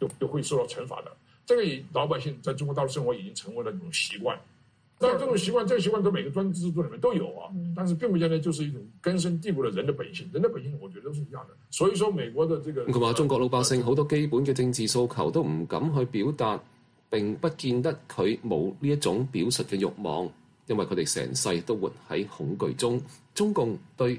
就就会受到惩罚的，这个老百姓在中国大陆生活已经成为了一种习惯，但这种习惯，这个习惯在每个专制制度里面都有啊，但是并不见得就是一种根深蒂固的人的本性，人的本性我觉得都是一样的，所以说美国的这个。佢话中国老百姓好多基本嘅政治诉求都唔敢去表达，并不见得佢冇呢一种表述嘅欲望，因为佢哋成世都活喺恐惧中，中共对。